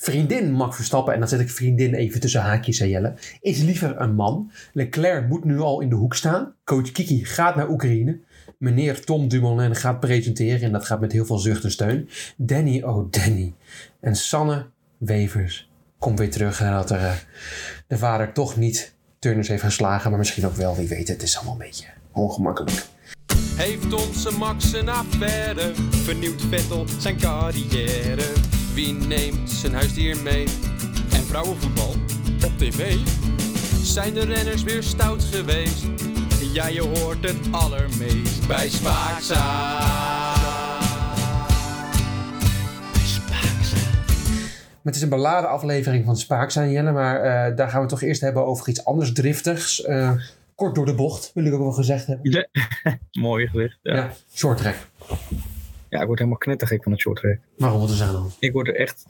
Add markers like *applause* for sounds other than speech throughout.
vriendin Max Verstappen, en dan zet ik vriendin even tussen haakjes en Jelle, is liever een man. Leclerc moet nu al in de hoek staan. Coach Kiki gaat naar Oekraïne. Meneer Tom Dumoulin gaat presenteren en dat gaat met heel veel zucht en steun. Danny, oh Danny. En Sanne Wevers komt weer terug nadat er, eh, de vader toch niet turners heeft geslagen, maar misschien ook wel, wie weet, het is allemaal een beetje ongemakkelijk. Heeft onze Max een affaire? Vernieuwt Vettel zijn carrière? Wie neemt zijn huisdier mee? En vrouwenvoetbal op tv? Zijn de renners weer stout geweest? Ja, je hoort het allermeest bij Spaakza. Het is een beladen aflevering van Spaak zijn, Jelle, maar eh, daar gaan we toch eerst hebben over iets anders driftigs. Eh, kort door de bocht, wil ik ook wel gezegd hebben. Ja. *laughs* Mooi gericht. Ja. Ja, short track. Ja, ik word helemaal knettergek van het short track. Waarom wat is er dan? Ik word er echt...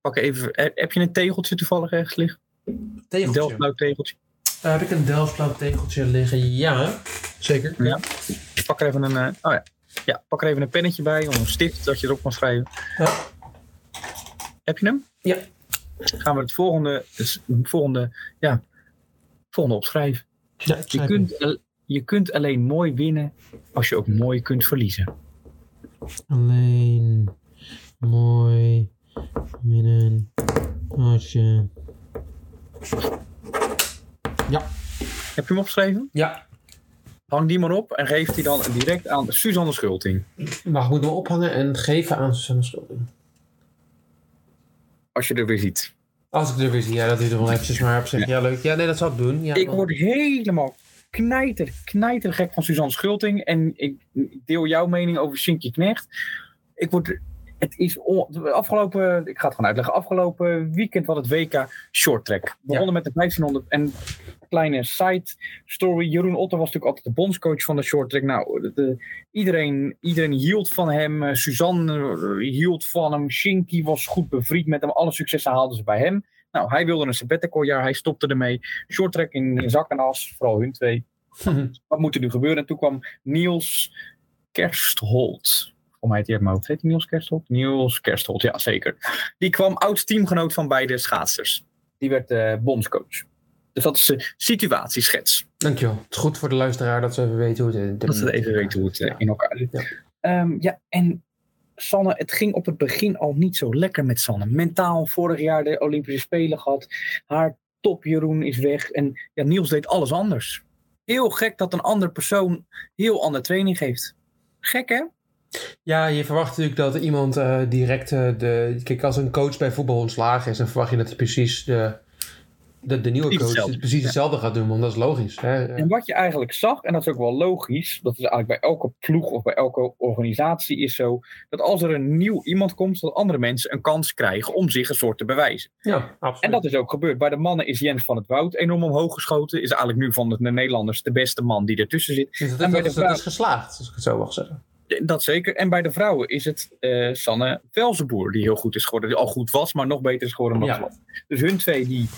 Pak even... Heb je een tegeltje toevallig ergens liggen? Een Tegeltje. Delftblauw tegeltje? Eh, heb ik een Delftblauw tegeltje liggen? Ja, zeker. Ja. Pak er even een... eh, oh ja. Ja, pak er even een pennetje bij, of een stift, dat je erop kan schrijven. Ja. Heb je hem? Ja. Gaan we het volgende, het volgende, ja, volgende opschrijven. Ja, ik Je kunt, je kunt alleen mooi winnen als je ook mooi kunt verliezen. Alleen mooi als je... Ja. Heb je hem opgeschreven? Ja. Hang die maar op en geef die dan direct aan Suzanne Schulting. Mag ik hem ophangen en geven aan Susanne Schulding? Als je er weer ziet. Als ik er weer zie, ja, dat duurt nog wel eventjes, maar op zich, ja, leuk. Ja, nee, dat zal ik doen. Ja, Ik word helemaal knijter, knijter gek van Suzanne Schulting. En ik deel jouw mening over Shinky Knecht. Ik word... Het is afgelopen, ik ga het gewoon uitleggen. Afgelopen weekend was het WK Short Track. We begonnen met de 1500 en kleine side story. Jeroen Otter was natuurlijk altijd de bondscoach van de short track. Nou, de- de- iedereen, iedereen hield van hem. Eh, Suzanne eh, hield van hem. Shinky was goed bevriend met hem. Alle successen haalden ze bij hem. Nou, hij wilde een sabbatical jaar. Hij stopte ermee. Short track in zak en as. Vooral hun twee. *laughs* Wat moet er nu gebeuren? En toen kwam Niels Kerstholt. Om mij het uit mijn. Heet hij Niels Kerstholt? Niels Kerstholt, ja zeker. Die kwam oud teamgenoot van beide schaatsers. Die werd eh bondscoach. Dus dat is de situatieschets. Dankjewel. Het is goed voor de luisteraar dat ze even weten hoe het... Dat ze even weten hoe het eh, in elkaar zit. Ja. Ehm, ja, en Sanne, het ging op het begin al niet zo lekker met Sanne. Mentaal, vorig jaar de Olympische Spelen gehad. Haar top Jeroen is weg. En ja, Niels deed alles anders. Heel gek dat een andere persoon heel andere training geeft. Gek hè? Ja, je verwacht natuurlijk dat iemand eh, direct eh, de... Kijk, als een coach bij voetbal ontslagen is, dan verwacht je dat hij precies de, de, de nieuwe coach hetzelfde. precies hetzelfde gaat doen, want dat is logisch. Hè? En wat je eigenlijk zag, en dat is ook wel logisch, dat is eigenlijk bij elke ploeg of bij elke organisatie is zo, dat als er een nieuw iemand komt, dat andere mensen een kans krijgen om zich een soort te bewijzen. Ja, absoluut. En dat is ook gebeurd. Bij de mannen is Jens van het Woud enorm omhoog geschoten. Is eigenlijk nu van de Nederlanders de beste man die ertussen zit. Dus dat, en bij dat, de is, dat is geslaagd, als ik het zo mag zeggen. Dat zeker. En bij de vrouwen is het eh, Sanne Velzenboer die heel goed is geworden. Die al goed was, maar nog beter is geworden dan Ja. Dus hun twee die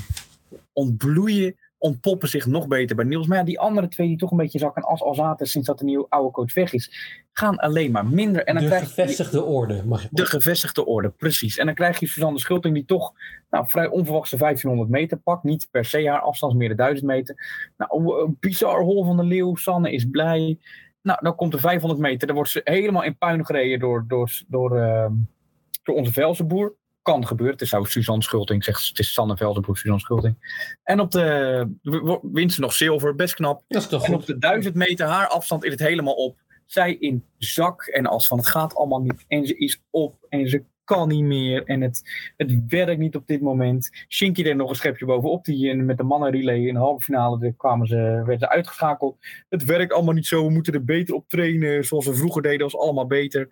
ontbloeien, ontpoppen zich nog beter bij Niels. Maar ja, die andere twee die toch een beetje zak en as al zaten sinds dat de nieuwe oude coach weg is, gaan alleen maar minder. En dan de krijg je gevestigde orde, mag je de gevestigde orde, precies. En dan krijg je Suzanne Schulting die toch nou, vrij onverwachts de 1500 meter pakt. Niet per se haar afstand, meer de 1000 meter. Nou, een bizar hol van de leeuw. Sanne is blij. Nou, dan komt de 500 meter. Dan wordt ze helemaal in puin gereden door, door, door, ehm, door onze Velzenboer. Kan gebeuren. Het is zou Suzanne Schulting zegt. Het is Sanne Velzenboer, Suzanne Schulting. En op de wint ze nog zilver. Best knap. Dat is toch En goed. op de 1000 meter haar afstand is het helemaal op. Zij in zak en als van het gaat allemaal niet. En ze is op en ze kan niet meer. En het, het werkt niet op dit moment. Shinky deed nog een schepje bovenop. Die in- met de mannen relay in de halve finale daar kwamen ze, werden ze uitgeschakeld. Het werkt allemaal niet zo. We moeten er beter op trainen. Zoals we vroeger deden was allemaal beter.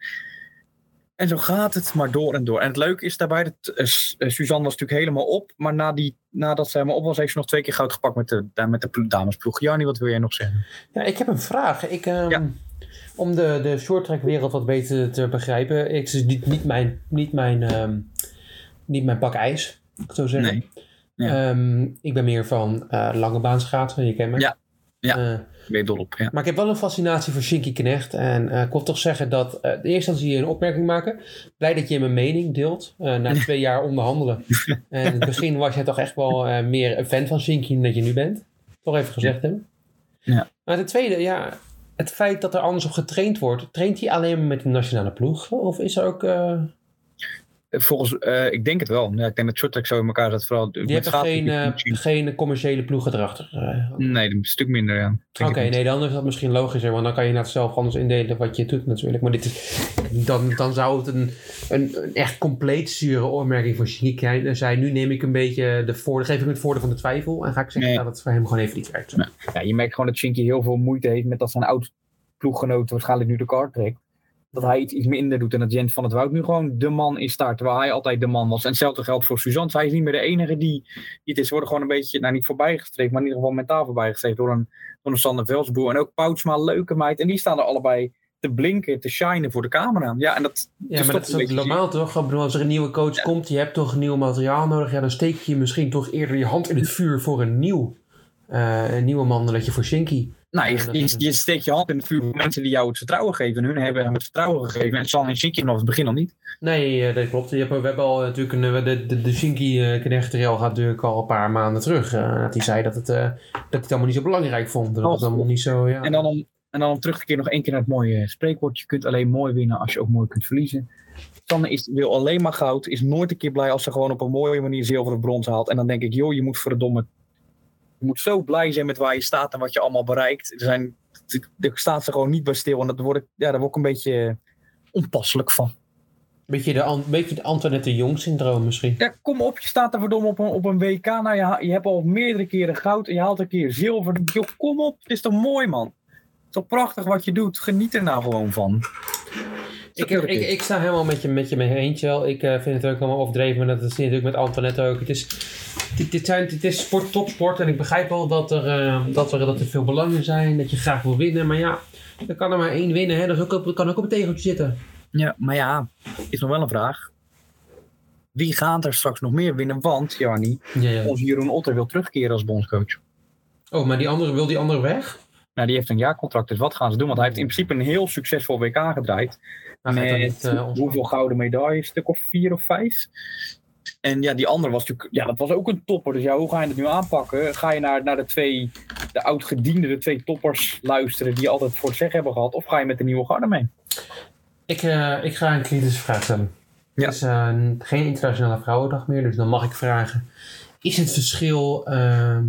En zo gaat het maar door en door. En het leuke is daarbij, dat eh, eh, Suzanne was natuurlijk helemaal op. Maar na die, nadat ze helemaal op was, heeft ze nog twee keer goud gepakt met de, met de plo- damesploeg. Jannie, wat wil jij nog zeggen? Ja, ik heb een vraag. Ik, ehm, Ja. Om de, de shorttrack wereld wat beter te begrijpen. Het is niet, niet, mijn, niet, mijn, ehm, niet mijn pak ijs, ik zo zeggen. Nee. Ja. Ehm, ik ben meer van eh lange baan schaatsen, je kent me. Ja. Ja. Je dol op, ja. Maar ik heb wel een fascinatie voor Shinky Knecht. En eh, ik wil toch zeggen dat... eh de eerste instantie een opmerking maken. Blij dat je mijn mening deelt. eh, na *laughs* twee jaar onderhandelen. en in het begin was jij toch echt wel meer een fan van Shinky dan dat je nu bent. Toch even gezegd hebben. Ja. Maar ten tweede, ja... Het feit dat er anders op getraind wordt. Traint hij alleen maar met de nationale ploeg? Of is er ook... eh, Volgens, eh, ik denk het wel. Ja, ik denk dat shorttrack zo in elkaar zat. Vooral die hebben geen, eh, geen commerciële ploegen erachter. Nee, een stuk minder, ja. Oké, nee, dan is dat misschien logischer, want dan kan je het zelf anders indelen wat je doet natuurlijk. Maar dit is, dan, dan zou het een, een, een echt compleet zure opmerking voor Shinky zijn. Nu neem ik een beetje de voordeel, geef ik het voordeel van de twijfel en ga ik zeggen Nee. dat het voor hem gewoon even niet werkt. Nee. Ja, je merkt gewoon dat Shinky heel veel moeite heeft met dat zijn oud ploeggenoot waarschijnlijk nu de kaart trekt. Dat hij iets, iets minder doet en dat Jens van het Woud nu gewoon de man is daar. Terwijl hij altijd de man was. En hetzelfde geldt voor Suzanne. Zij is niet meer de enige die, die het is. Ze worden gewoon een beetje, nou niet voorbijgestreefd, maar in ieder geval mentaal voorbijgestreefd door een, door een Sander Velsboer. En ook Poutsma, leuke meid. En die staan er allebei te blinken, te shinen voor de camera. Ja, en dat Ja, is maar dat is ook normaal toch? Ik bedoel, als er een nieuwe coach komt, je hebt toch nieuw materiaal nodig. Ja, dan steek je misschien toch eerder je hand in het vuur voor een nieuw, eh, een nieuwe man dan dat je voor Shinky. Nou, je, je, steekt je hand in het vuur voor mensen die jou het vertrouwen geven. En hun hebben hem het vertrouwen gegeven. En San en Shinky vanaf het begin al niet. Nee, eh, dat klopt. Je hebt, we hebben al natuurlijk een, eh, de, de, de Shinky eh, Knecht Real gaat natuurlijk al een paar maanden terug. eh, dat hij zei dat, het, eh, dat hij het allemaal niet zo belangrijk vond. Dat het allemaal niet zo, ja. En dan om, en dan om terug te keren nog één keer naar het mooie spreekwoord. Je kunt alleen mooi winnen als je ook mooi kunt verliezen. Sanne is, wil alleen maar goud. Is nooit een keer blij als ze gewoon op een mooie manier zilver of brons haalt. En dan denk ik, joh, je moet verdomme... Je moet zo blij zijn met waar je staat en wat je allemaal bereikt. Er, zijn, er staat ze gewoon niet bij stil. En dat word ik, ja, daar word ik een beetje onpasselijk van. Beetje de, beetje de Antoinette Jong syndroom misschien. Ja, kom op, je staat er verdomme op een, op een WK. Nou, je, je hebt al meerdere keren goud en je haalt een keer zilver. Joh, kom op, het is toch mooi, man. Het is toch prachtig wat je doet. Geniet er nou gewoon van. Ik, ik, ik, ik sta helemaal met je, met je mee eens, Jel. Ik eh, vind het ook allemaal overdreven, maar dat is natuurlijk met Antoinette ook. Het is, dit, dit, zijn, dit is sport, topsport en ik begrijp wel dat er, eh, dat, er, dat er veel belangen zijn, dat je graag wil winnen. Maar ja, er kan er maar één winnen, hè. Is ook op- kan ook op een tegeltje zitten. Ja, maar ja, is nog wel een vraag. Wie gaat er straks nog meer winnen? Want, Jarni, Ja, ja. onze Jeroen Otter wil terugkeren als bondscoach. Oh, maar die andere, wil die andere weg? Nou, die heeft een jaarcontract, dus wat gaan ze doen? Want hij heeft in principe een heel succesvol WK gedraaid. Hij met niet, eh, hoeveel gouden medailles? Een stuk of vier of vijf? En ja, die andere was natuurlijk, ja, dat was ook een topper. Dus ja, hoe ga je het nu aanpakken? Ga je naar, naar de twee, de oud-gediende, de twee toppers luisteren die altijd voor het zeggen hebben gehad? Of ga je met de nieuwe garde mee? Ik, eh, ik ga een kritische vraag stellen. Ja. Het is eh, geen internationale vrouwendag meer, dus dan mag ik vragen. Is het verschil ehm,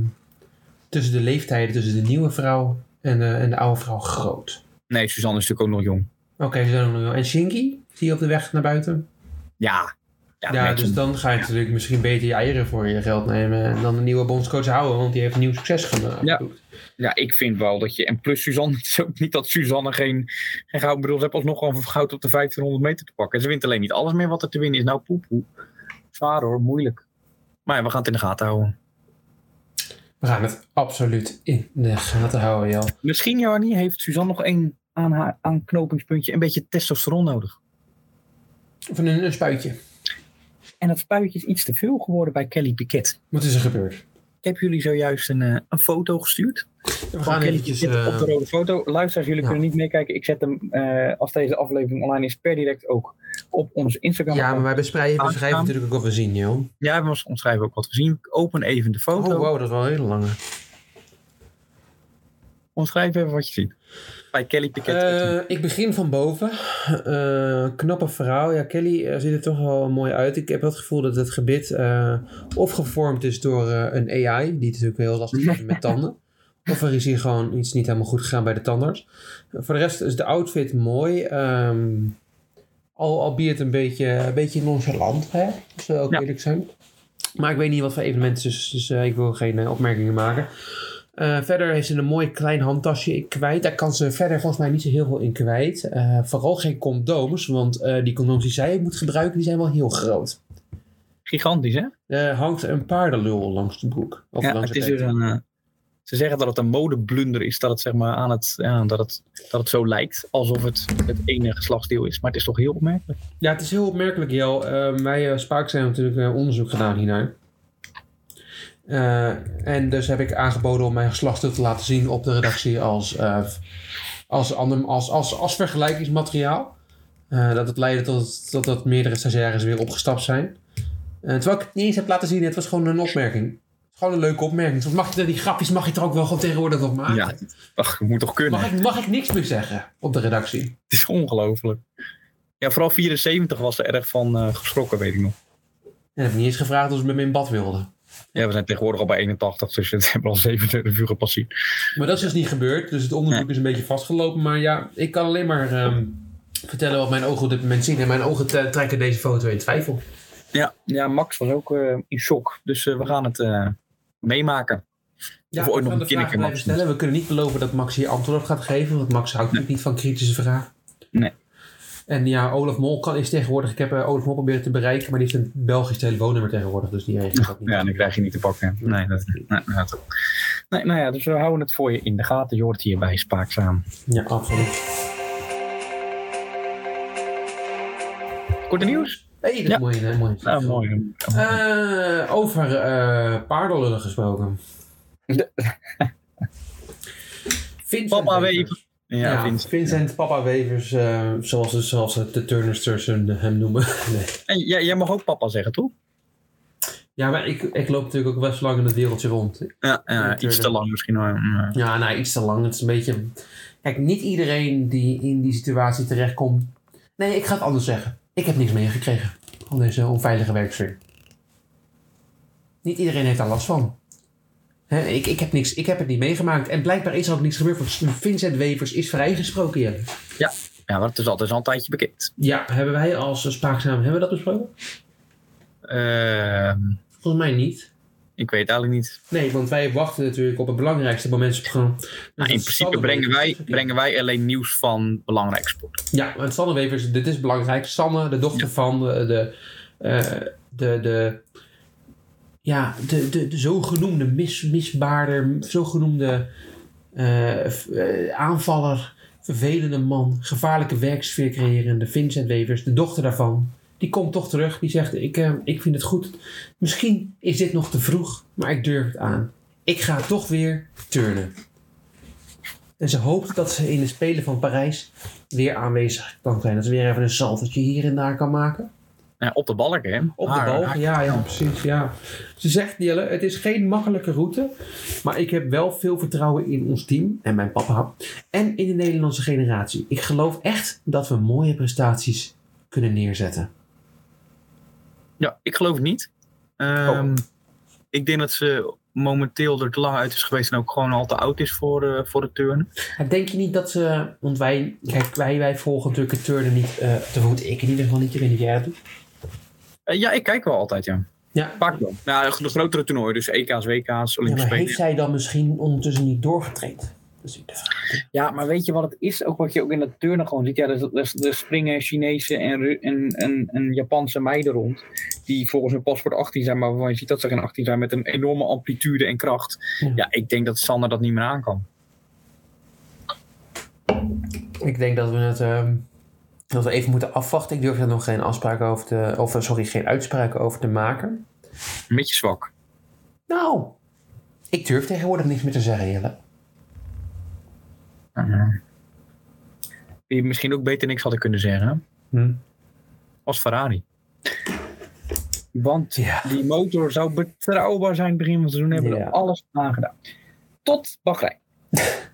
tussen de leeftijden tussen de nieuwe vrouw en, en de oude vrouw groot? Nee, Suzanne is natuurlijk ook nog jong. Oké, ze zijn er nog wel. En Shinky? Zie je op de weg naar buiten? Ja. Ja, dus een- dan ga je natuurlijk misschien beter je eieren voor je geld nemen en dan de nieuwe bondscoach houden, want die heeft nieuw succes gemaakt. Ja. ja, ik vind wel dat je... En plus Suzanne, het is ook niet dat Suzanne geen, geen goud... Ik bedoel, ze heeft alsnog gewoon goud op de 1500 meter te pakken. En ze wint alleen niet alles meer wat er te winnen is. Nou, poepoe. Zwaar hoor, moeilijk. Maar ja, we gaan het in de gaten houden. We gaan het absoluut in de gaten houden, Jel. Misschien, Jarni, heeft Suzanne nog één aan haar aanknopingspuntje. Een beetje testosteron nodig. Of een, een spuitje. En dat spuitje is iets te veel geworden bij Kelly Piquet. Wat is er gebeurd? Ik heb jullie zojuist een, eh, een foto gestuurd. We Van gaan Kelly eventjes... Piquet op de eh, rode foto. Luisteraars, jullie ja. kunnen niet meekijken. Ik zet hem, eh, als deze aflevering online is, per direct ook op ons Instagram. ja, maar wij beschrijven Aanstaan. natuurlijk ook wat we zien, joh. Ja, we omschrijven ook wat we zien. Ik open even de foto. Oh, wow, dat is wel een hele lange. Omschrijf even wat je ziet. Bij Kelly. Eh, ik begin van boven. Eh, knappe vrouw. Ja, Kelly eh, ziet er toch wel mooi uit. Ik heb wel het gevoel dat het gebit of gevormd is door een AI, die natuurlijk heel lastig is met tanden. *laughs* Of er is hier gewoon iets niet helemaal goed gegaan bij de tandarts. Voor de rest is de outfit mooi. ehm al, een beetje, een beetje nonchalant, hè? We ook Ja. eerlijk zijn. Maar ik weet niet wat voor evenement het is, dus eh, ik wil geen opmerkingen maken. Eh, verder heeft ze een mooi klein handtasje kwijt. Daar kan ze verder volgens mij niet zo heel veel in kwijt. Eh, vooral geen condooms, want eh, die condooms die zij moet gebruiken, die zijn wel heel groot. Gigantisch, hè? Er hangt een paardenlul langs de broek. Of Ja, langs het is dus een... ze zeggen dat het een modeblunder is, dat het, zeg maar, aan het, ja, dat het, dat het zo lijkt alsof het het ene geslachtsdeel is. Maar het is toch heel opmerkelijk. Ja, het is heel opmerkelijk, Jel. Wij Spaak zijn natuurlijk onderzoek gedaan hiernaar. Eh, en dus heb ik aangeboden om mijn geslachtsdeel te laten zien op de redactie als, eh, als, ander, als, als, als vergelijkingsmateriaal. Eh, dat het leidde tot, tot dat meerdere stagiaires weer opgestapt zijn. Terwijl ik het niet eens heb laten zien, het was gewoon een opmerking. Gewoon een leuke opmerking. Soms mag je die grapjes mag je er ook wel gewoon tegenwoordig nog maken. Ja, ach, moet toch kunnen. Mag, ik, mag ik niks meer zeggen op de redactie? Het is ongelooflijk. Ja, vooral 74 was er erg van geschrokken, weet ik nog. En heb ik niet eens gevraagd of ze met me in bad wilden. Ja, we zijn tegenwoordig al bij 81, dus het hebben al 27 uur gepasseerd. Maar dat is dus niet gebeurd. Dus het onderzoek is een beetje vastgelopen. Maar ja, ik kan alleen maar ehm, vertellen wat mijn ogen op dit moment zien. En mijn ogen trekken deze foto in twijfel. Ja, ja Max was ook eh, in shock. Dus eh, we gaan het eh, meemaken. Ja, Of ooit we nog gaan een de vraag kinderke blijven Max stellen. We kunnen niet beloven dat Max hier antwoord op gaat geven. Want Max houdt natuurlijk niet van kritische vragen. Nee. En ja, Olaf Mol kan, is tegenwoordig... Ik heb eh, Olaf Mol proberen te bereiken. Maar die heeft een Belgisch telefoonnummer tegenwoordig. Dus die regelt dat niet. Ja, dan krijg je niet te pakken. Nee, dat, nee, dat, nee, nou ja, dus we houden het voor je in de gaten. Je hoort hierbij spaakzaam. Ja, absoluut. Korte nieuws? Hé, dat is Ja. mooi. hè, mooi. Mooi. Eh, over eh paardenlullen gesproken. De- *laughs* Vincent Papa Wever. Ja, Ja, Vincent. Vincent. Papa Wevers, eh, zoals, ze- zoals de Turners hem, noemen. *laughs* nee. En jij, jij mag ook papa zeggen, toch? Ja, maar ik, ik loop natuurlijk ook best lang in het wereldje rond. Ja, ja iets te lang misschien. Mm, Ja, nou, iets te lang. Het is een beetje... Kijk, niet iedereen die in die situatie terechtkomt... Nee, ik ga het anders zeggen. Ik heb niks meegekregen van deze onveilige werksfeer. Niet iedereen heeft daar last van. Ik, ik, heb niks, ik heb het niet meegemaakt. En blijkbaar is er ook niks gebeurd. Want Vincent Wevers is vrijgesproken, Jelle. ja, maar het is altijd al een tijdje bekend. Ja, hebben wij als eh, spraakzaam... Hebben we dat besproken? Ehm, Volgens mij niet. ik weet eigenlijk niet. Nee, want wij wachten natuurlijk op het belangrijkste moment op gaan. Nou, in principe brengen wij, brengen wij alleen nieuws van belangrijk sport. Ja, want Sanne Wevers, dit is belangrijk. Sanne, de dochter Ja. van de, de, eh, de, de, ja, de, de, de zogenoemde mis, misbaarder, zogenoemde eh, eh, aanvaller, vervelende man, gevaarlijke werksfeer creërende Vincent Wevers, de dochter daarvan. Die komt toch terug. Die zegt, ik, eh, ik vind het goed. Misschien is dit nog te vroeg, maar ik durf het aan. Ik ga toch weer turnen. En ze hoopt dat ze in de Spelen van Parijs weer aanwezig kan zijn. Dat ze weer even een saltertje hier en daar kan maken. Ja, op de balk, hè? Op de Haar- bal. haar- Ja, ja, precies. Ja. Ze zegt, Jelle, het is geen makkelijke route. Maar ik heb wel veel vertrouwen in ons team en mijn papa. En in de Nederlandse generatie. Ik geloof echt dat we mooie prestaties kunnen neerzetten. Ja, ik geloof het niet. Ehm, Ik denk dat ze momenteel er te lang uit is geweest en ook gewoon al te oud is voor, eh, voor het turnen. Denk je niet dat ze... Want wij, kijk, wij, wij volgen natuurlijk het turnen niet eh te voet. Ik in ieder geval niet. Ik weet niet of jij dat doet. Eh, ja, ik kijk wel altijd, ja. Ja. Vaak wel. Nou, de grotere toernooien, dus EK's, WK's, Ja, Olympische maar Spelen. heeft zij dan misschien ondertussen niet doorgetraind? Dat. Ja, maar weet je wat het is? Ook wat je ook in het turnen gewoon ziet. Ja, er, er, er springen Chinese en, en, en, en Japanse meiden rond. Die volgens hun paspoort 18 zijn, maar waarvan je ziet dat ze geen 18 zijn. Met een enorme amplitude en kracht. Ja. Ja, ik denk dat Sander dat niet meer aan kan. Ik denk dat we het ehm, dat we even moeten afwachten. Ik durf er nog geen afspraken over te, of eh, sorry, geen uitspraken over te maken. Een beetje zwak. Nou, ik durf tegenwoordig niks meer te zeggen, Jelle. Die misschien ook beter niks hadden kunnen zeggen. Hm. Als Ferrari. Want Ja. die motor zou betrouwbaar zijn begin van het seizoen. Hebben we Ja. er alles aan gedaan. Tot Bahrein. *laughs*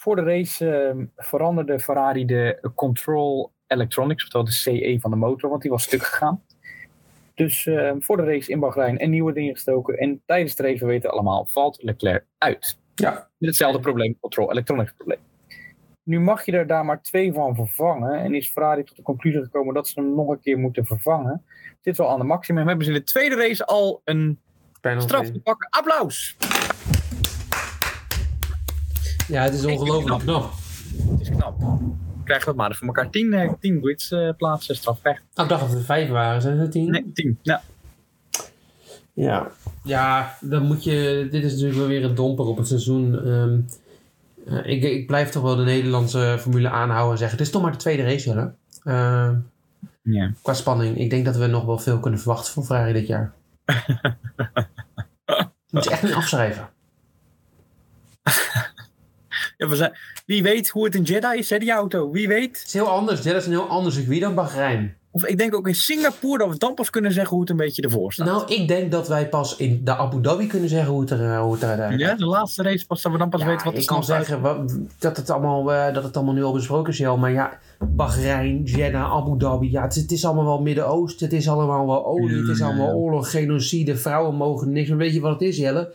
Voor de race ehm, veranderde Ferrari de Control Electronics, oftewel de CE van de motor, want die was stuk gegaan. Dus ehm, voor de race in Bahrein een nieuwe ding gestoken. En tijdens de race, we weten allemaal, valt Leclerc uit. Ja. Met hetzelfde probleem, Control Electronics probleem. Nu mag je er daar maar twee van vervangen. En is Ferrari tot de conclusie gekomen dat ze hem nog een keer moeten vervangen. Zit wel aan de maximum. Hebben ze in de tweede race al een straf te pakken. Applaus! Ja, het is ongelooflijk knap. Het is knap. Krijgen we het maar voor elkaar. 10 eh, 10 grids eh, plaatsen, straf weg. Ah, ik dacht dat het vijf waren. Zijn het tien? Nee, 10. Ja. Ja. Ja, dan moet je... Dit is natuurlijk wel weer een domper op het seizoen. Ehm, eh, ik, ik blijf toch wel de Nederlandse formule aanhouden en zeggen... Het is toch maar de tweede race, Jelle. Ehm, ja. qua spanning. Ik denk dat we nog wel veel kunnen verwachten van Ferrari dit jaar. *laughs* Moet je echt niet afschrijven. Ja, zijn, wie weet hoe het in Jeddah is, hè, die auto. Wie weet. Het is heel anders. Dit is een heel ander circuit dan Bahrein. Of ik denk ook in Singapore dat we dan pas kunnen zeggen hoe het een beetje ervoor staat. Nou, ik denk dat wij pas in de Abu Dhabi kunnen zeggen hoe het er... eh, Hoe het er ja, de laatste race pas dat we dan pas Ja, weten wat de ik kan zeggen wat- dat, het allemaal, eh, dat het allemaal nu al besproken is, Jel. Maar ja, Bahrein, Jeddah, Abu Dhabi. Ja, het, is- het is allemaal wel Midden-Oosten. Het is allemaal wel olie. Het is Ja. allemaal oorlog, genocide. Vrouwen mogen niks. Maar weet je wat het is, Jelle?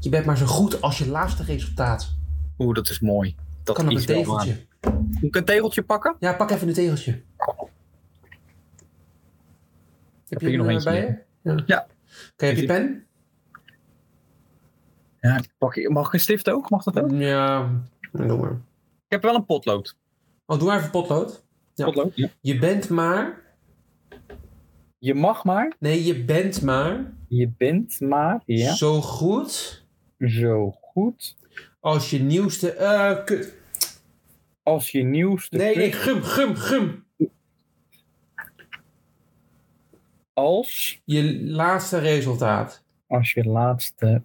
Je bent maar zo goed als je laatste resultaat. Oeh, dat is mooi. Dat kan op een tegeltje. Moet ik een tegeltje pakken? Ja, pak even een tegeltje. Heb hier je nog hem, eentje eh, bij je? Ja. Je, heb je pen? Ja, ik pak, mag ik een stift ook? Mag dat ook? Ja, doe maar. Ik heb wel een potlood. Oh, doe maar even potlood. Ja. Potlood? Ja. Je bent maar... Je mag maar. Nee, je bent maar Je bent maar. Ja. zo goed Zo goed. als je nieuwste... eh kut. Als je nieuwste. Nee, nee, gum, gum, gum. Als. Je laatste resultaat. Als je laatste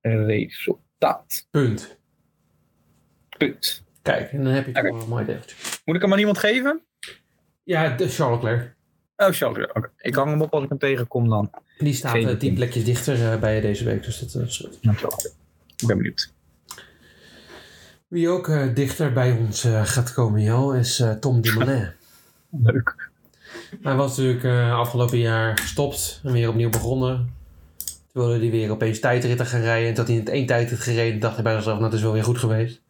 resultaat. Punt. Punt. Kijk, en dan heb je toch wel een mooi deeltje. Moet ik hem aan iemand geven? Ja, de Charles Leclerc. Oh. Oké. Ik hang hem op als ik hem tegenkom dan. Die staat Geen eh, tien plekjes dichter eh, bij je deze week. Dus dat eh, is goed. Ik ben benieuwd. Wie ook dichter bij ons gaat komen, Jel, is eh, Tom Dumoulin. *laughs* Leuk. Hij was natuurlijk afgelopen jaar gestopt en weer opnieuw begonnen. Toen wilde hij weer opeens tijdritten gaan rijden. En toen had hij in het één tijdrit gereden. dacht hij bij zichzelf, nou, dat is wel weer goed geweest.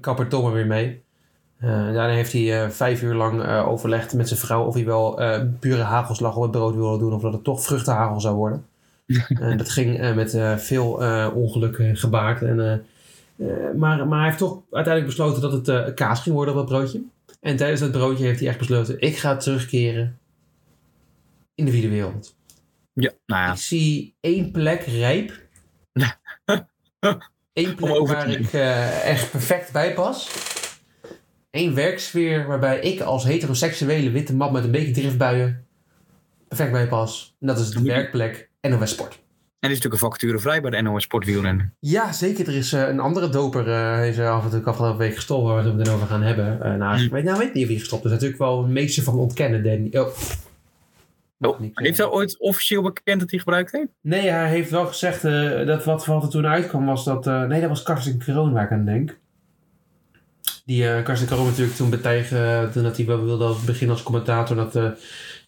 Kapper Tom er weer mee. Eh, daarna heeft hij eh, vijf uur lang eh, overlegd met zijn vrouw of hij wel pure hagelslag op het brood wilde doen. Of dat het toch vruchtenhagel zou worden. *laughs* En dat ging met veel ongelukken gebaard. En, maar, maar hij heeft toch uiteindelijk besloten dat het kaas ging worden op dat broodje. En tijdens dat broodje heeft hij echt besloten: ik ga terugkeren in de wielerwereld. Ja, nou ja. Ik zie één plek rijp. *laughs* Eén plek waar ik echt perfect bij pas. Eén werksfeer waarbij ik als heteroseksuele witte man met een beetje driftbuien perfect bij pas. En dat is de werkplek NOS Sport. En er is natuurlijk een vacature vrij bij de NOS Sportwielrennen. Ja, zeker. Er is eh, een andere doper. eh is af en toe afgelopen week gestopt waar we het er over gaan hebben. Eh, nou, ik Hm. weet, nou, weet niet of hij gestopt is. natuurlijk wel een meester van ontkennen, Danny. Oh. Oh, heeft hij ooit officieel bekend dat hij gebruikt heeft? Nee, hij heeft wel gezegd dat wat, wat er toen uitkwam was dat... nee, dat was Karsten Kroon waar ik aan denk. Die eh Karsten Kroon natuurlijk toen betijgen, toen dat hij wel wilde als begin als commentator, dat eh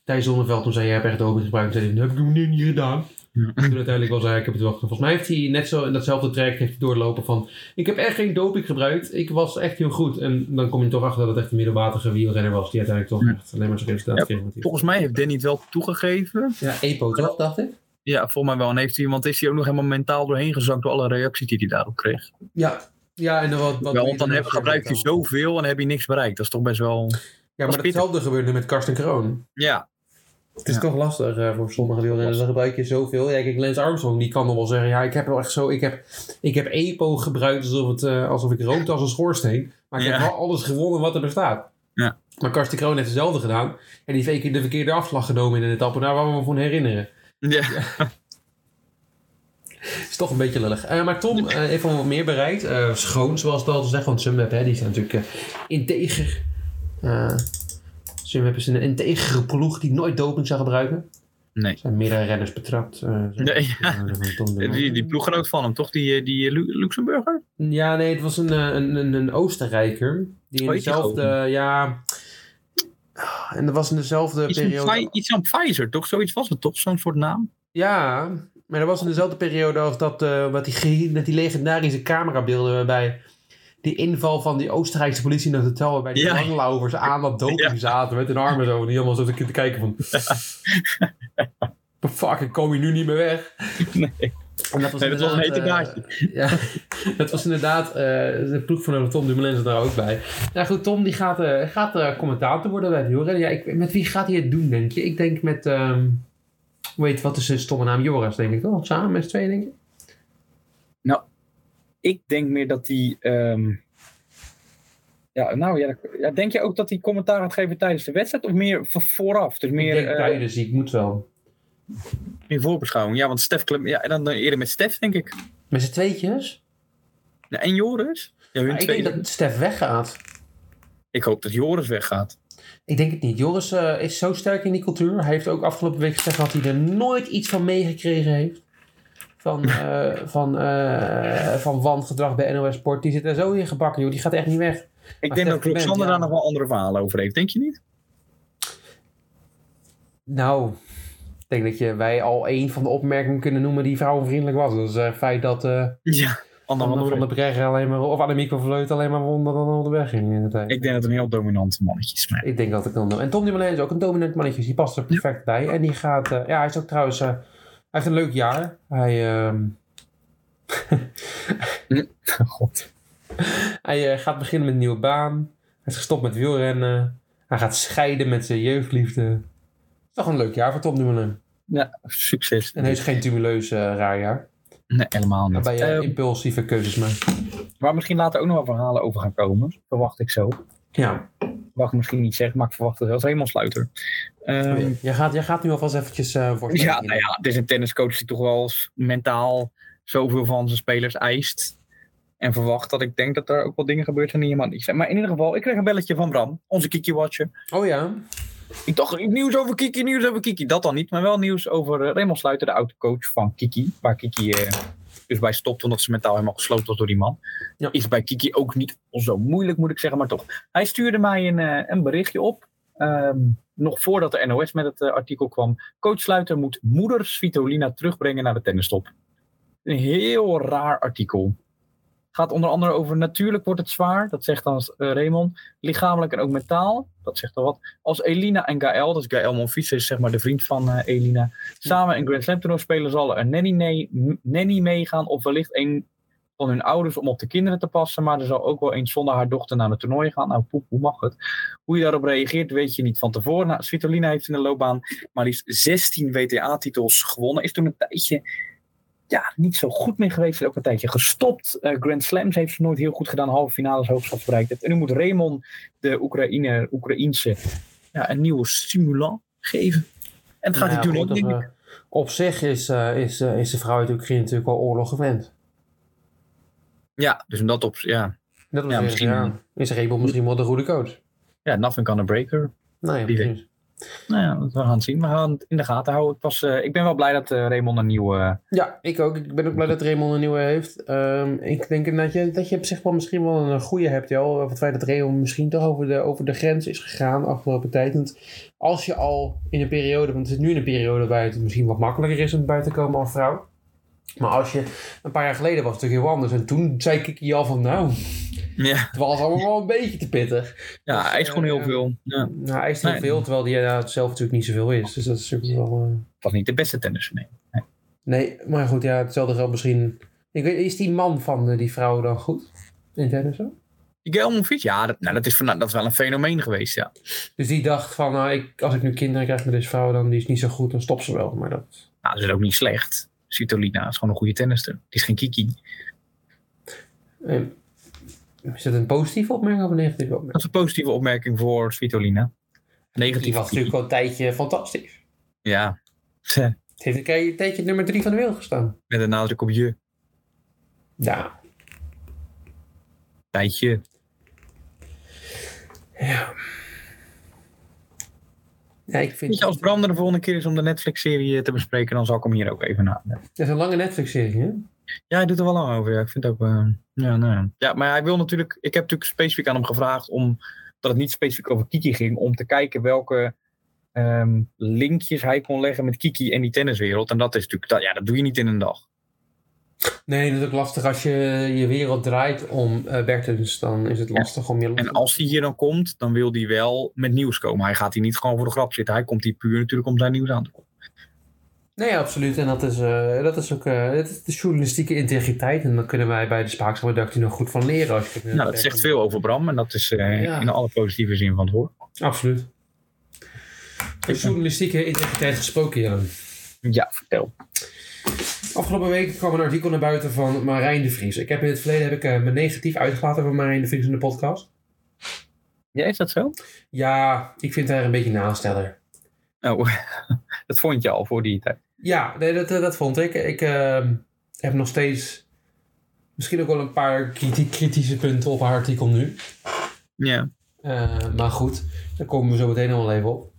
Thijs Zonneveld toen zei, jij hebt echt doping gebruikt. Toen zei hij, dat heb ik nog niet gedaan. En toen uiteindelijk was hij, ik heb het wel gedaan. Volgens mij heeft hij net zo in datzelfde traject heeft hij doorlopen van, ik heb echt geen doping gebruikt. Ik was echt heel goed. En dan kom je toch achter dat het echt een middelmatige wielrenner was, die uiteindelijk toch Ja. echt alleen maar zijn resultaat Ja, Volgens mij heeft Danny het wel toegegeven. Ja, EPO toch, dacht ik? Ja, volgens mij wel. En heeft hij, want is hij ook nog helemaal mentaal doorheen gezakt door alle reacties die hij daarop kreeg. Ja. Ja, en dan wat, wat wel, want dan heb, gebruik je zoveel en heb je niks bereikt. Dat is toch best wel... Ja, maar hetzelfde gebeurde met Karsten Kroon. Ja, Het is Ja. toch lastig eh, voor sommige wielrenners. Dan gebruik je zoveel. Ja, kijk, Lance Armstrong die kan nog wel zeggen... Ja, ik heb wel echt zo... Ik heb, ik heb EPO gebruikt alsof, het, eh, alsof ik rookte als een schoorsteen. Maar ik Ja. heb wel alles gewonnen wat er bestaat. Ja. Maar Karsten Kroon heeft hetzelfde gedaan. En die heeft de verkeerde afslag genomen in een etappe. Daar waar we me van herinneren. ja. *laughs* is toch een beetje lullig. Eh, maar Tom eh, heeft wel wat meer bereikt. Eh, schoon, zoals het altijd zegt. Want Sunweb, hè, die zijn natuurlijk integer. Sunweb is een integere ploeg die nooit doping zou gebruiken. Nee. Er zijn meerdere renners betrapt. Nee, van de *laughs* Die, die ploeggenoot van hem, toch? Die, die Lu- Luxemburger? Ja, nee, het was een, een, een, een Oostenrijker. Die in Oh, dezelfde, ja... En dat was in dezelfde Iets, van periode... Pfi- iets van Pfizer, toch? Zoiets was het toch? Zo'n soort naam? Ja, maar dat was in dezelfde periode als dat, eh, wat die, met die legendarische camerabeelden waarbij die inval van die Oostenrijkse politie in het hotel waarbij die Ja. langlauvers aan dat doping zaten met hun armen zo en die allemaal zo te te kijken van *laughs* fuck, ik kom hier nu niet meer weg. Nee. En dat was, Nee, dat was een inderdaad, hete eh, ja, dat was inderdaad, eh, de ploeg van Tom Dumoulin zat daar ook bij. Nou goed, Tom die gaat, eh, gaat eh, commentator worden bij het wielrennen. Ja, ik, met wie gaat hij het doen, denk je? Ik denk met, ehm heet, wat is zijn stomme naam? Joras, denk ik toch? Samen met z'n tweeën, denk ik? Ik denk meer dat hij... ehm, Ja, nou ja, ja, denk je ook dat hij commentaar gaat geven tijdens de wedstrijd? Of meer vooraf? Dus meer... ik denk eh, tijdens, ik moet wel. In voorbeschouwing. Ja, want Stef Clem, ja, en dan eerder met Stef, denk ik. Met z'n tweetjes? Ja, en Joris? Ja, hun Maar ik twee. denk dat Stef weggaat. Ik hoop dat Joris weggaat. Ik denk het niet. Joris eh, is zo sterk in die cultuur. Hij heeft ook afgelopen week gezegd dat hij er nooit iets van meegekregen heeft. Van, *laughs* eh, van, eh, van wangedrag bij NOS Sport. Die zit er zo in gebakken, joh. Die gaat echt niet weg. Ik Maar denk dat ja. daar nog wel andere verhalen over heeft. Denk je niet? Nou, ik denk dat je, wij al één van de opmerkingen kunnen noemen die vrouwenvriendelijk was. Dat is het feit dat Ja. Anne van der Breggen alleen maar, of Annemiek van Vleut alleen maar won dat dan onderweg ging in de tijd. Ik denk dat het een heel dominant mannetje is. Maar... Ik denk dat ik dan. En Tom Dumoulin is ook een dominant mannetje. dus Die past er perfect bij. En die gaat. eh, ja, hij is ook trouwens. eh, hij heeft een leuk jaar. Hij. ehm, *laughs* God. hij eh, gaat beginnen met een nieuwe baan. Hij is gestopt met wielrennen. Hij gaat scheiden met zijn jeugdliefde. Het is toch een leuk jaar voor Tom Dumoulin. Ja, succes. En hij is geen tumeleus eh, raar jaar. Nee, helemaal niet. Waarbij je Eh, impulsieve keuzes maakt. waar misschien later ook nog wel verhalen over gaan komen. Verwacht ik zo. Ja. Mag ik misschien niet zeggen, maar ik verwacht het wel. Helemaal sluiter. Ehm, jij, gaat, jij gaat nu alvast eventjes eh voorstellen. Ja, nou ja, het is een tenniscoach die toch wel eens mentaal zoveel van zijn spelers eist. En verwacht dat ik denk dat er ook wel dingen gebeurd zijn die helemaal niet zijn. Maar in ieder geval, ik kreeg een belletje van Bram, onze Kiki Watcher. Oh ja. Ik dacht, nieuws over Kiki, nieuws over Kiki. Dat dan niet, maar wel nieuws over uh, Raymond Sluiter, de autocoach van Kiki. Waar Kiki eh, dus bij stopt, omdat ze mentaal helemaal gesloten was door die man. Ja. Is bij Kiki ook niet zo moeilijk, moet ik zeggen, maar toch. Hij stuurde mij een, eh, een berichtje op. ehm, nog voordat de NOS met het artikel kwam. Coach Sluiter moet moeder Svitolina terugbrengen naar de tennisstop. Een heel raar artikel. Gaat onder andere over natuurlijk wordt het zwaar. Dat zegt dan eh, Raymond. Lichamelijk en ook mentaal. Dat zegt al wat. Als Elina en Gaël, is Gaël Monfils, is zeg maar de vriend van eh, Elina. Samen een Grand Slam toernooi spelen zal er een nanny, meegaan. Of wellicht een van hun ouders om op de kinderen te passen. Maar er zal ook wel eens zonder haar dochter naar het toernooi gaan. Nou, poep, hoe mag het? Hoe je daarop reageert, weet je niet van tevoren. Nou, heeft in de loopbaan maar liefst 16 WTA-titels gewonnen. Is toen een tijdje ja, niet zo goed meer geweest. Is ook een tijdje gestopt. Eh, Grand Slams heeft ze nooit heel goed gedaan. Halve finales hoogstens bereikt heeft. En nu moet Raymond, de Oekraïne, Oekraïense, ja, een nieuwe stimulant geven. En het gaat hij doen goed, op, zich is, eh, is, eh, is de vrouw uit Oekraïne natuurlijk al oorlog gewend. Ja, dus in dat op, ja. Dat Ja, misschien- ja, is Rebel misschien wel de goede coach. Ja, nothing on a breaker. Weet. precies. Nou ja, we gaan zien. We gaan het in de gaten houden. Ik, eh, ik ben wel blij dat eh, Raymond een nieuwe... Ja, ik ook. Ik ben ook blij dat Raymond een nieuwe heeft. Ehm, ik denk dat je, dat je op zich wel misschien wel een goede hebt, joh. Het feit dat Raymond misschien toch over de, over de grens is gegaan afgelopen tijd. Want als je al in een periode, want het is nu een periode waar het misschien wat makkelijker is om buiten te komen als vrouw. Maar als je, een paar jaar geleden was het natuurlijk heel anders. En toen zei Kiki al van, nou, Ja, het was allemaal wel een beetje te pittig. ja Dus, hij is gewoon heel eh, veel. Ja, Nou, hij is heel Nee. veel, terwijl hij ja, zelf natuurlijk niet zoveel is. Dus dat is natuurlijk wel... eh, het was niet de beste tennis. Nee. Nee, maar goed, ja, hetzelfde geldt misschien... Ik weet, is die man van eh, die vrouw dan goed in tennis? Gael Monfils? Ja, dat, nou, dat, is van, dat is wel een fenomeen geweest, ja. Dus die dacht van, nou, ik, als ik nu kinderen krijg met deze vrouw, dan die is niet zo goed, dan stopt ze wel. Maar dat... Nou, dat is ook niet slecht. Svitolina is gewoon een goede tennister. Die is geen Kiki. eh, is dat een positieve opmerking of een negatieve opmerking? Dat is een positieve opmerking voor Svitolina. Die Negatief was natuurlijk al een tijdje fantastisch. Ja, Het heeft een keer- een tijdje nummer drie van de wereld gestaan. met een nadruk op je. Ja. Tijdje. Ja. Ja, ik vind... je, als Bram er de volgende keer is om de Netflix-serie te bespreken, dan zal ik hem hier ook even na. Dat is een lange Netflix-serie, hè? Ja, hij doet er wel lang over. Ja. Ik vind het ook. eh, ja, nou ja. ja, maar hij wil natuurlijk. Ik heb natuurlijk specifiek aan hem gevraagd om. Dat het niet specifiek over Kiki ging. Om te kijken welke ehm, linkjes hij kon leggen met Kiki en die tenniswereld. En dat is natuurlijk. Dat, ja, dat doe je niet in een dag. Nee, dat is ook lastig als je je wereld draait om uh, Bertens. Dan is het lastig om je... los- En als hij hier dan komt, dan wil hij wel met nieuws komen. Hij gaat hier niet gewoon voor de grap zitten. Hij komt hier puur natuurlijk om zijn nieuws aan te komen. Nee, absoluut. En dat is, eh, dat is ook eh, is de journalistieke integriteit. En dan kunnen wij bij de Spaakse redactie nog goed van leren. Als je Nou, dat zegt veel over Bram. En dat is eh, Ja. in alle positieve zin van het woord. Absoluut. De journalistieke integriteit gesproken, Jan. Ja, vertel. Afgelopen week kwam een artikel naar buiten van Marijn de Vries. Ik heb in het verleden heb ik, me negatief uitgelaten over Marijn de Vries in de podcast. Ja, is dat zo? Ja, ik vind haar een beetje een aansteller. Oh, *laughs* Dat vond je al voor die tijd. Ja, nee, dat, dat vond ik. Ik ehm, heb nog steeds misschien ook wel een paar kriti- kritische punten op haar artikel nu. Ja. Eh, maar goed, daar komen we zo meteen nog wel even op.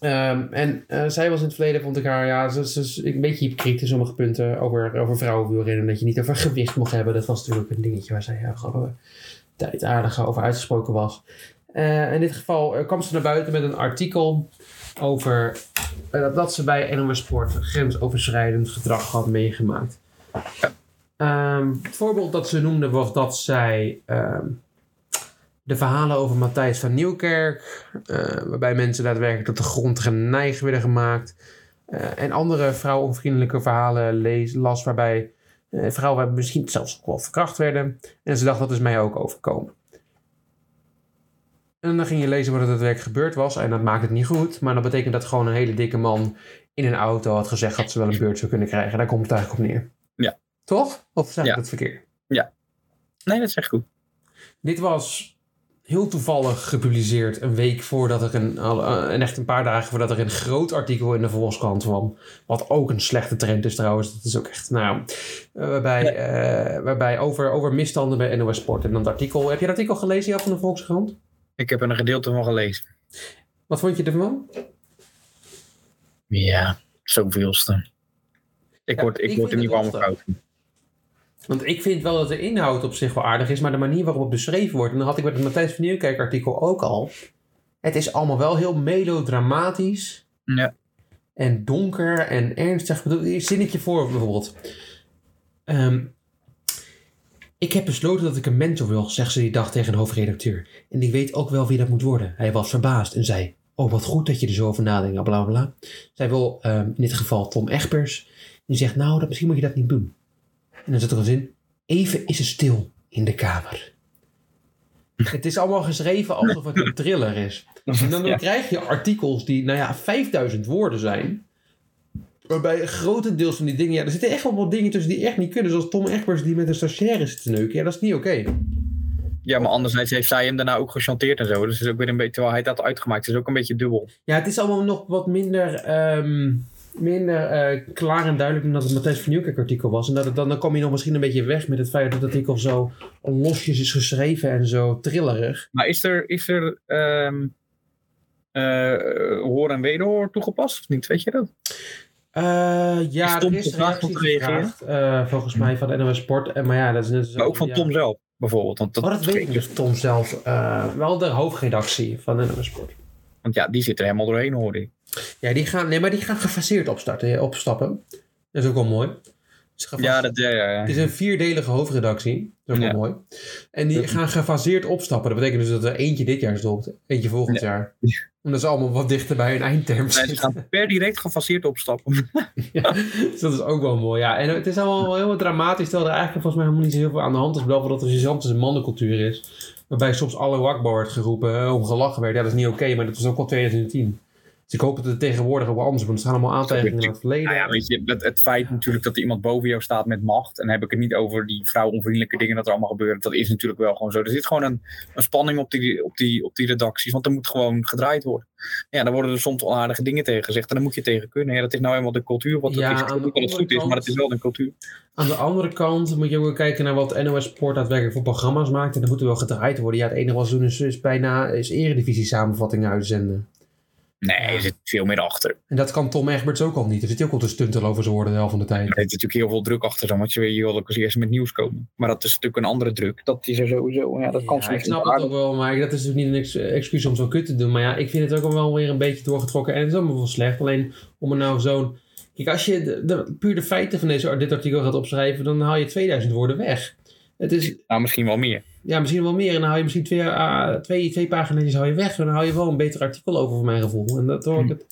Ehm, en eh, zij was in het verleden, vond ik haar, ja, ze, ze, een beetje hypocriet in sommige punten over, over vrouwenwielrennen. Dat je niet over gewicht mocht hebben. Dat was natuurlijk een dingetje waar zij ja, gewoon tijd aardig over uitgesproken was. Eh, in dit geval eh, kwam ze naar buiten met een artikel over eh, dat, dat ze bij NOS Sport grensoverschrijdend gedrag had meegemaakt. Ehm, het voorbeeld dat ze noemde was dat zij ehm, de verhalen over Matthijs van Nieuwkerk, eh, waarbij mensen daadwerkelijk tot de grond geneigd werden gemaakt, eh, en andere vrouwonvriendelijke verhalen lees, las waarbij vrouwen misschien zelfs ook wel verkracht werden. En ze dacht dat is mij ook overkomen. En dan ging je lezen wat er daadwerkelijk gebeurd was. En dat maakt het niet goed. Maar dat betekent dat gewoon een hele dikke man in een auto had gezegd dat ze wel een beurt zou kunnen krijgen. Daar komt het eigenlijk op neer. Ja. Toch? Of zeg ik Ja. het verkeerd? Nee, dat is echt goed. Dit was heel toevallig gepubliceerd een week voordat er een, eh, en echt een paar dagen voordat er een groot artikel in de Volkskrant kwam. Wat ook een slechte trend is trouwens. Dat is ook echt, nou, eh, waarbij, eh, waarbij over, over misstanden bij NOS Sport. En dat artikel, heb je dat artikel gelezen Jan, van de Volkskrant? Ik heb er een gedeelte van gelezen. Wat vond je ervan? Ja, zoveelste. Ik Ja, word, ik ik word er niet warm koud. Want ik vind wel dat de inhoud op zich wel aardig is, maar de manier waarop het beschreven wordt, en dat had ik met het Matthijs van Nieuwkerk artikel ook al. Het is allemaal wel heel melodramatisch Ja. en donker en ernstig. Ik bedoel, zinnetje voor bijvoorbeeld. Ehm, ik heb besloten dat ik een mentor wil, zegt ze die dag tegen de hoofdredacteur. En ik weet ook wel wie dat moet worden. Hij was verbaasd en zei: Oh, wat goed dat je er zo over nadenkt, bla bla bla. Zij wil ehm, in dit geval Tom Egbers. Die zegt: Nou, dat, misschien moet je dat niet doen. En dan zit er een zin. Even is het stil in de kamer. *laughs* Het is allemaal geschreven alsof het een thriller is. *laughs* En dan Ja. krijg je artikels die, nou ja, 5000 woorden zijn. Waarbij grotendeels van die dingen... Ja, er zitten echt wel wat dingen tussen die echt niet kunnen. Zoals Tom Egbers die met een stagiaire zit te neuken. Ja, dat is niet oké. Ja, maar anderzijds heeft zij hem daarna ook gechanteerd en zo. Dus het is ook weer een beetje, terwijl hij dat uitgemaakt, het is ook een beetje dubbel. Ja, het is allemaal nog wat minder, ehm, minder eh, klaar en duidelijk dan dat het Matthijs van Nieuwkerk artikel was. En dat het, dan, dan kom je nog misschien een beetje weg met het feit dat het artikel zo losjes is geschreven en zo trillerig. Maar is er, is er ehm, eh, hoor en wederhoor toegepast of niet? Weet je dat? Eh, ja, Tom er is gevraagd eh, volgens mij van de NOS Sport. En, maar ja, dat is net zo. Maar ook van ja. Tom zelf, bijvoorbeeld. Want dat, Oh, dat weet ik niet. Tom zelf. eh, wel de hoofdredactie van de NOS Sport. Want ja, die zit er helemaal doorheen, hoorde ik. Ja, die gaan, nee, maar die gaan gefaseerd opstarten, opstappen. Dat is ook wel mooi. Ze gaan Ja, dat, ja, ja, ja. Het is een vierdelige hoofdredactie. Dat is ook wel mooi. En die gaan gefaseerd opstappen. Dat betekent dus dat er eentje dit jaar stopt. Eentje volgend jaar. Omdat ze allemaal wat dichter bij hun eindterm Nee, ze gaan per direct gefaseerd opstappen. *laughs* Ja, dus dat is ook wel mooi. Ja, en het is allemaal wel heel dramatisch. Terwijl er eigenlijk volgens mij helemaal niet zo heel veel aan de hand is. Behalve dat er een mannencultuur is. Waarbij soms alle wakbar wordt geroepen. eh, Om gelachen werd. Ja, dat is niet oké. maar dat was ook al 2010. Dus ik hoop dat het tegenwoordig ook wel anders. Want er staan allemaal aantijgingen naar het verleden. Nou ja, weet je, het, het feit natuurlijk dat er iemand boven jou staat met macht. En dan heb ik het niet over die vrouwonvriendelijke dingen dat er allemaal gebeuren. Dat is natuurlijk wel gewoon zo. Er zit gewoon een, een spanning op die, op, die, op die redacties. Want er moet gewoon gedraaid worden. Ja, dan worden er soms onaardige dingen tegen gezegd. En dan moet je tegen kunnen. Ja, dat is nou eenmaal de cultuur. Wat het Ja, is. Ik dat het goed is, maar het is wel een cultuur. Aan de andere kant moet je ook kijken naar wat NOS Sport daadwerkelijk voor programma's maakt. En dat moet er wel gedraaid worden. Ja, het enige wat ze doen is, is bijna is eredivisie samenvattingen uitzenden. Nee, er zit veel meer achter. En dat kan Tom Egberts ook al niet. Er zit hij ook al te stuntelen over zijn woorden de helft van de tijd. Er zit natuurlijk heel veel druk achter. Dan, want je, je wil ook als eerste met nieuws komen. Maar dat is natuurlijk een andere druk. Dat is er sowieso. Ja, dat kan Ja, ik snap het ook wel, maar dat is dus niet een ex- excuus om zo kut te doen. Maar ja, ik vind het ook wel weer een beetje doorgetrokken. En het is allemaal wel slecht. Alleen om er nou zo'n... Kijk, als je de, de, puur de feiten van deze, dit artikel gaat opschrijven, dan haal je 2000 woorden weg. Het is, Nou, misschien wel meer. Ja, misschien wel meer. En dan haal je misschien twee, ah, twee, twee pagina's je weg. En dan haal je wel een beter artikel over, voor mijn gevoel. En dat hoor ik het.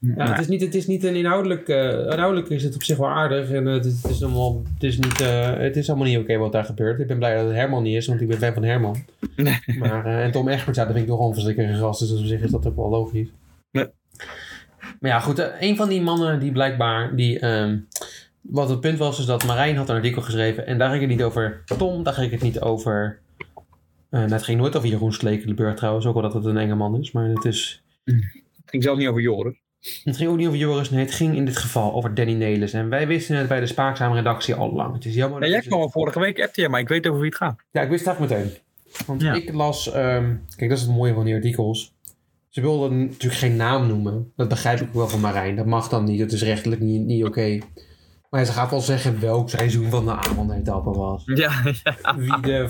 Ja, Nou, het is niet, het is niet een inhoudelijk, eh, inhoudelijk is het op zich wel aardig. En eh, het, is- het is allemaal, het is niet, eh, het is allemaal niet oké wat daar gebeurt. Ik ben blij dat het Herman niet is, want ik ben fan van Herman. Nee. Maar, eh, en Tom Egbert, ja, dat vind ik toch een verschrikkelijke gast. Dus op zich is dat ook wel logisch. Nee. Maar ja, goed. eh, een van die mannen die blijkbaar, die, ehm, wat het punt was, is dat Marijn had een artikel geschreven. En daar ging het niet over Tom, daar ging het niet over... eh, het ging nooit over Jeroen Slekelenburg trouwens, ook al dat het een enge man is. Maar het is... Het ging zelfs niet over Joris. Het ging ook niet over Joris, nee, het ging in dit geval over Danny Nelis. En wij wisten het bij de Spaakzame redactie al lang. Het is jammer Ja, jij kwam al vorige week appte maar ik weet over wie het gaat. Ja, ik wist het eigenlijk meteen. Want Ja. ik las... ehm, kijk, dat is het mooie van die artikels. Ze wilden natuurlijk geen naam noemen. Dat begrijp ik ook wel van Marijn. Dat mag dan niet. Dat is rechtelijk niet, niet oké. Maar ze gaat wel zeggen welk seizoen van de avondetappe was. Ja, ja. Wie de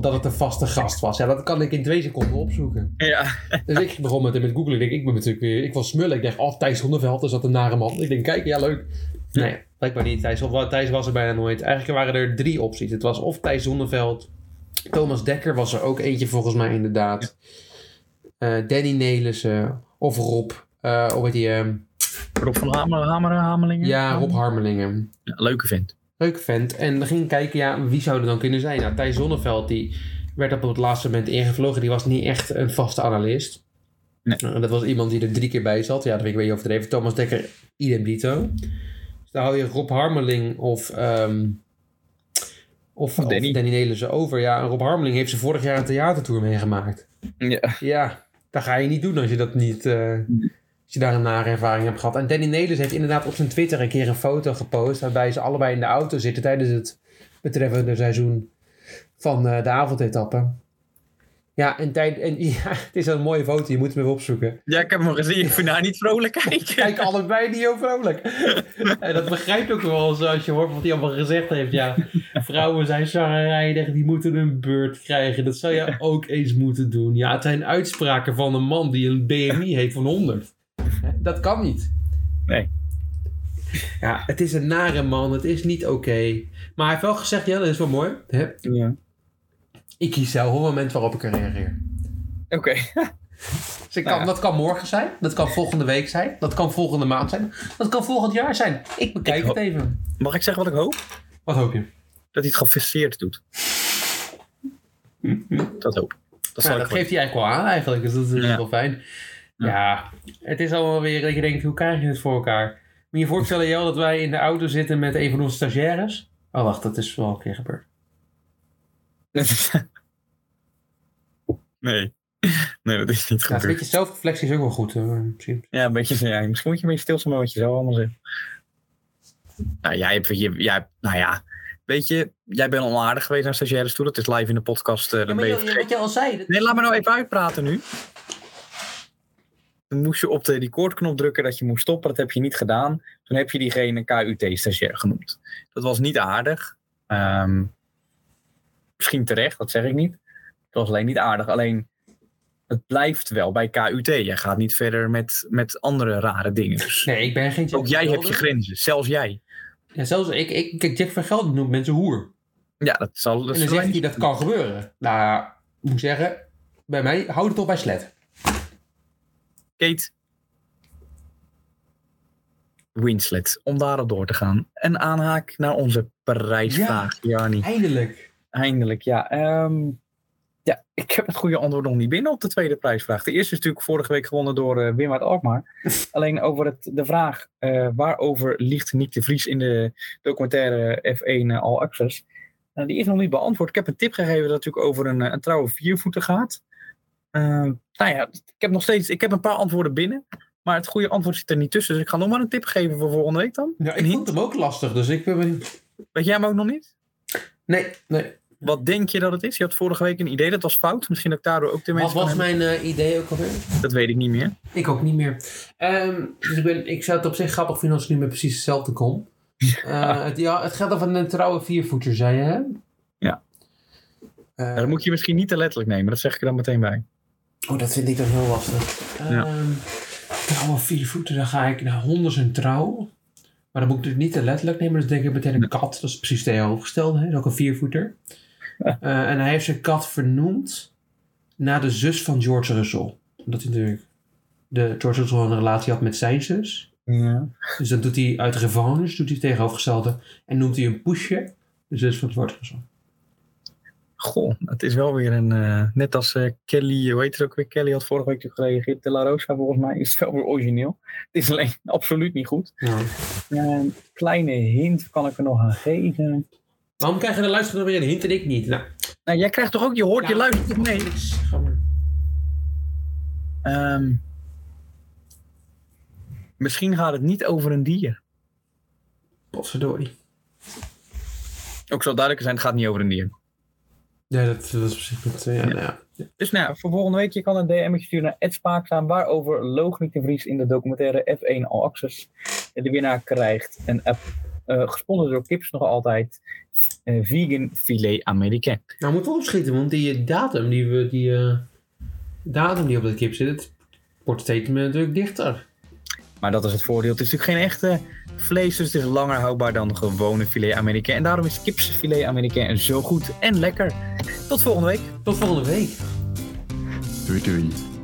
dat het een vaste gast was. Ja, dat kan ik in twee seconden opzoeken. ja. Dus ik begon met, met Google. Ik denk, ik ben natuurlijk weer... Ik was smullen. Ik dacht, oh, Thijs Zonneveld is dat een nare man. Ik denk, kijk, ja, leuk. Nee, blijkbaar niet. Thijs, Thijs was er bijna nooit. Eigenlijk waren er drie opties. Het was of Thijs Zonneveld... Thomas Dekker was er ook eentje volgens mij inderdaad. Eh, Danny Nelissen. Of Rob. eh of weet je... Rob van Hamer, Hameren, Hamelingen? ja, Rob Harmelingen. Ja, leuke vent. Leuk vent. En we gingen kijken, ja, wie zou er dan kunnen zijn? Nou, Thijs Zonneveld, die werd op het laatste moment ingevlogen. Die was niet echt een vaste analist. Nee. Uh, dat was iemand die er drie keer bij zat. Ja, dat weet ik weet je overdreven. Thomas Dekker, idem dito. Dus daar hou je Rob Harmeling of... ehm of, Of of Danny. Danny Nelissen over. Ja, Rob Harmeling heeft ze vorig jaar een theatertour meegemaakt. Ja. Ja, dat ga je niet doen als je dat niet... eh, als je daar een nare ervaring hebt gehad. En Danny Nelis heeft inderdaad op zijn Twitter een keer een foto gepost... waarbij ze allebei in de auto zitten tijdens het betreffende seizoen van eh, de avondetappe. Ja, en, tijd, en *laughs* ja, het is een mooie foto. Je moet hem even opzoeken. ja, ik heb hem gezien. Ik vind haar niet vrolijk kijken. Kijk, allebei niet heel vrolijk. *laughs* en dat begrijpt ook wel zoals je hoort wat hij allemaal gezegd heeft. Ja, vrouwen zijn zagrijnig, die moeten een beurt krijgen. Dat zou je ook eens moeten doen. Ja, het zijn uitspraken van een man die een BMI heeft van 100. Dat kan niet. Nee. Ja, het is een nare man. Het is niet oké. Maar hij heeft wel gezegd, ja, dat is wel mooi. Hè? Ja. Ik kies zelf het moment waarop ik er reageer. Oké. *laughs* Dus Nou ja. Dat kan morgen zijn. Dat kan volgende week zijn. Dat kan volgende maand zijn. Dat kan volgend jaar zijn. Ik bekijk Ik het even. Mag ik zeggen wat ik hoop? Wat hoop je? Dat hij het gefaseerd doet. Dat hoop ik. Dat Ja, wel- geeft hij eigenlijk wel aan eigenlijk. Dus dat is Ja. wel fijn. Ja. Het is allemaal weer dat je denkt, hoe krijg je het voor elkaar? Moet je je voorstellen, Jel, dat wij in de auto zitten met een van onze stagiaires? Oh, wacht, dat is wel een keer gebeurd. *laughs* nee. Nee, dat is niet Ja, een gebeurd. beetje zelfreflectie is ook wel goed. misschien. Ja, een beetje, ja, misschien moet je een beetje stilstaan met wat je zo allemaal zegt. Nou, jij hebt, je, jij, nou ja, weet je, jij bent onaardig geweest naar stagiaires toe. Dat is live in de podcast. eh, Ja, maar je vergeten. wat je al zei. dat- Nee, laat me nou even uitpraten nu. Toen moest je op de recordknop drukken dat je moest stoppen. Dat heb je niet gedaan. Toen heb je diegene KUT-stagiair genoemd. Dat was niet aardig. Ehm, misschien terecht, dat zeg ik niet. Het was alleen niet aardig. Alleen, het blijft wel bij KUT. Jij gaat niet verder met, met andere rare dingen. Dus Nee, ik ben geen ook jij hebt je grenzen. Zelfs jij. Ja, zelfs ik, ik, kijk, Jack van Gelder noemt mensen hoer. Ja, dat zal... Dat en dan zegt hij dat kan gebeuren. Nou, ik moet zeggen, bij mij houdt het toch bij slet. Kate Winslet, om daarop door te gaan. Een aanhaak naar onze prijsvraag, Jarni. Eindelijk. Eindelijk, ja. Ehm, ja, ik heb het goede antwoord nog niet binnen op de tweede prijsvraag. De eerste is natuurlijk vorige week gewonnen door eh Wim uit Alkmaar. *laughs* Alleen over het, de vraag eh, waarover ligt Nick de Vries in de documentaire F1 All Access. Nou, die is nog niet beantwoord. Ik heb een tip gegeven dat het natuurlijk over een, eh, een trouwe viervoeter gaat. Ehm, nou ja, ik heb nog steeds ik heb een paar antwoorden binnen. Maar het goede antwoord zit er niet tussen. Dus ik ga nog maar een tip geven voor volgende week dan. Ja, ik vond hem ook lastig, dus ik ben benieuwd. Weet jij hem ook nog niet? Nee, nee. Wat denk je dat het is? Je had vorige week een idee, dat was fout. Misschien dat ik daardoor ook de Wat mensen was van heb. mijn eh, idee ook alweer? Dat weet ik niet meer. Ik ook niet meer. Ehm, dus ik, ben, ik zou het op zich grappig vinden als ik nu met precies hetzelfde kom. *laughs* Eh, het, ja, het gaat over een trouwe viervoeter, zei je, hè? Ja. Ja, dat moet je misschien niet te letterlijk nemen. Dat zeg ik er dan meteen bij. Oh, dat vind ik dan heel lastig. Ja. Ehm trouwe viervoeter, dan ga ik naar honden zijn trouw. Maar dan moet ik het niet te letterlijk nemen. Dus denk ik meteen een kat. Dat is precies tegenovergestelde. Dat is ook een viervoeter. Eh, en hij heeft zijn kat vernoemd naar de zus van George Russell. Omdat hij natuurlijk de George Russell een relatie had met zijn zus. Ja. Dus dan doet hij uit revanche, doet hij tegenovergestelde. En noemt hij een poesje, de zus van George Russell. Goh, het is wel weer een... eh, net als eh, Kelly, hoe heet het ook weer? Kelly had vorige week gereageerd. De La Rosa volgens mij is het wel weer origineel. Het is alleen *laughs* absoluut niet goed. Ja. Een kleine hint kan ik er nog aan geven. Waarom krijgen de luisteraars weer een hint en ik niet? Nou, Nou, jij krijgt toch ook, je hoort, je ja, luistert niks. Ga maar. Ehm, Misschien gaat het niet over een dier. Potverdorie. Ook zal duidelijk zijn, het gaat niet over een dier. Ja, dat, dat is op zich met, ja, Ja. Nou ja. Dus nou, ja, voor volgende week, je kan een DM'tje sturen naar Ed Spaakzaam, waarover Logniek de Vries in de documentaire F1 All Access de winnaar krijgt. En app, eh, gesponsord door Kips nog altijd, eh, vegan filet américain. Nou, moet wel opschieten, want die eh, datum die, we, die, eh, datum die op dat kip zit, wordt steeds meer natuurlijk dichter. Maar dat is het voordeel. Het is natuurlijk geen echte vlees, dus het is langer houdbaar dan gewone filet américain. En daarom is Kips filet américain zo goed en lekker. Tot volgende week. Tot volgende week. Doei doei.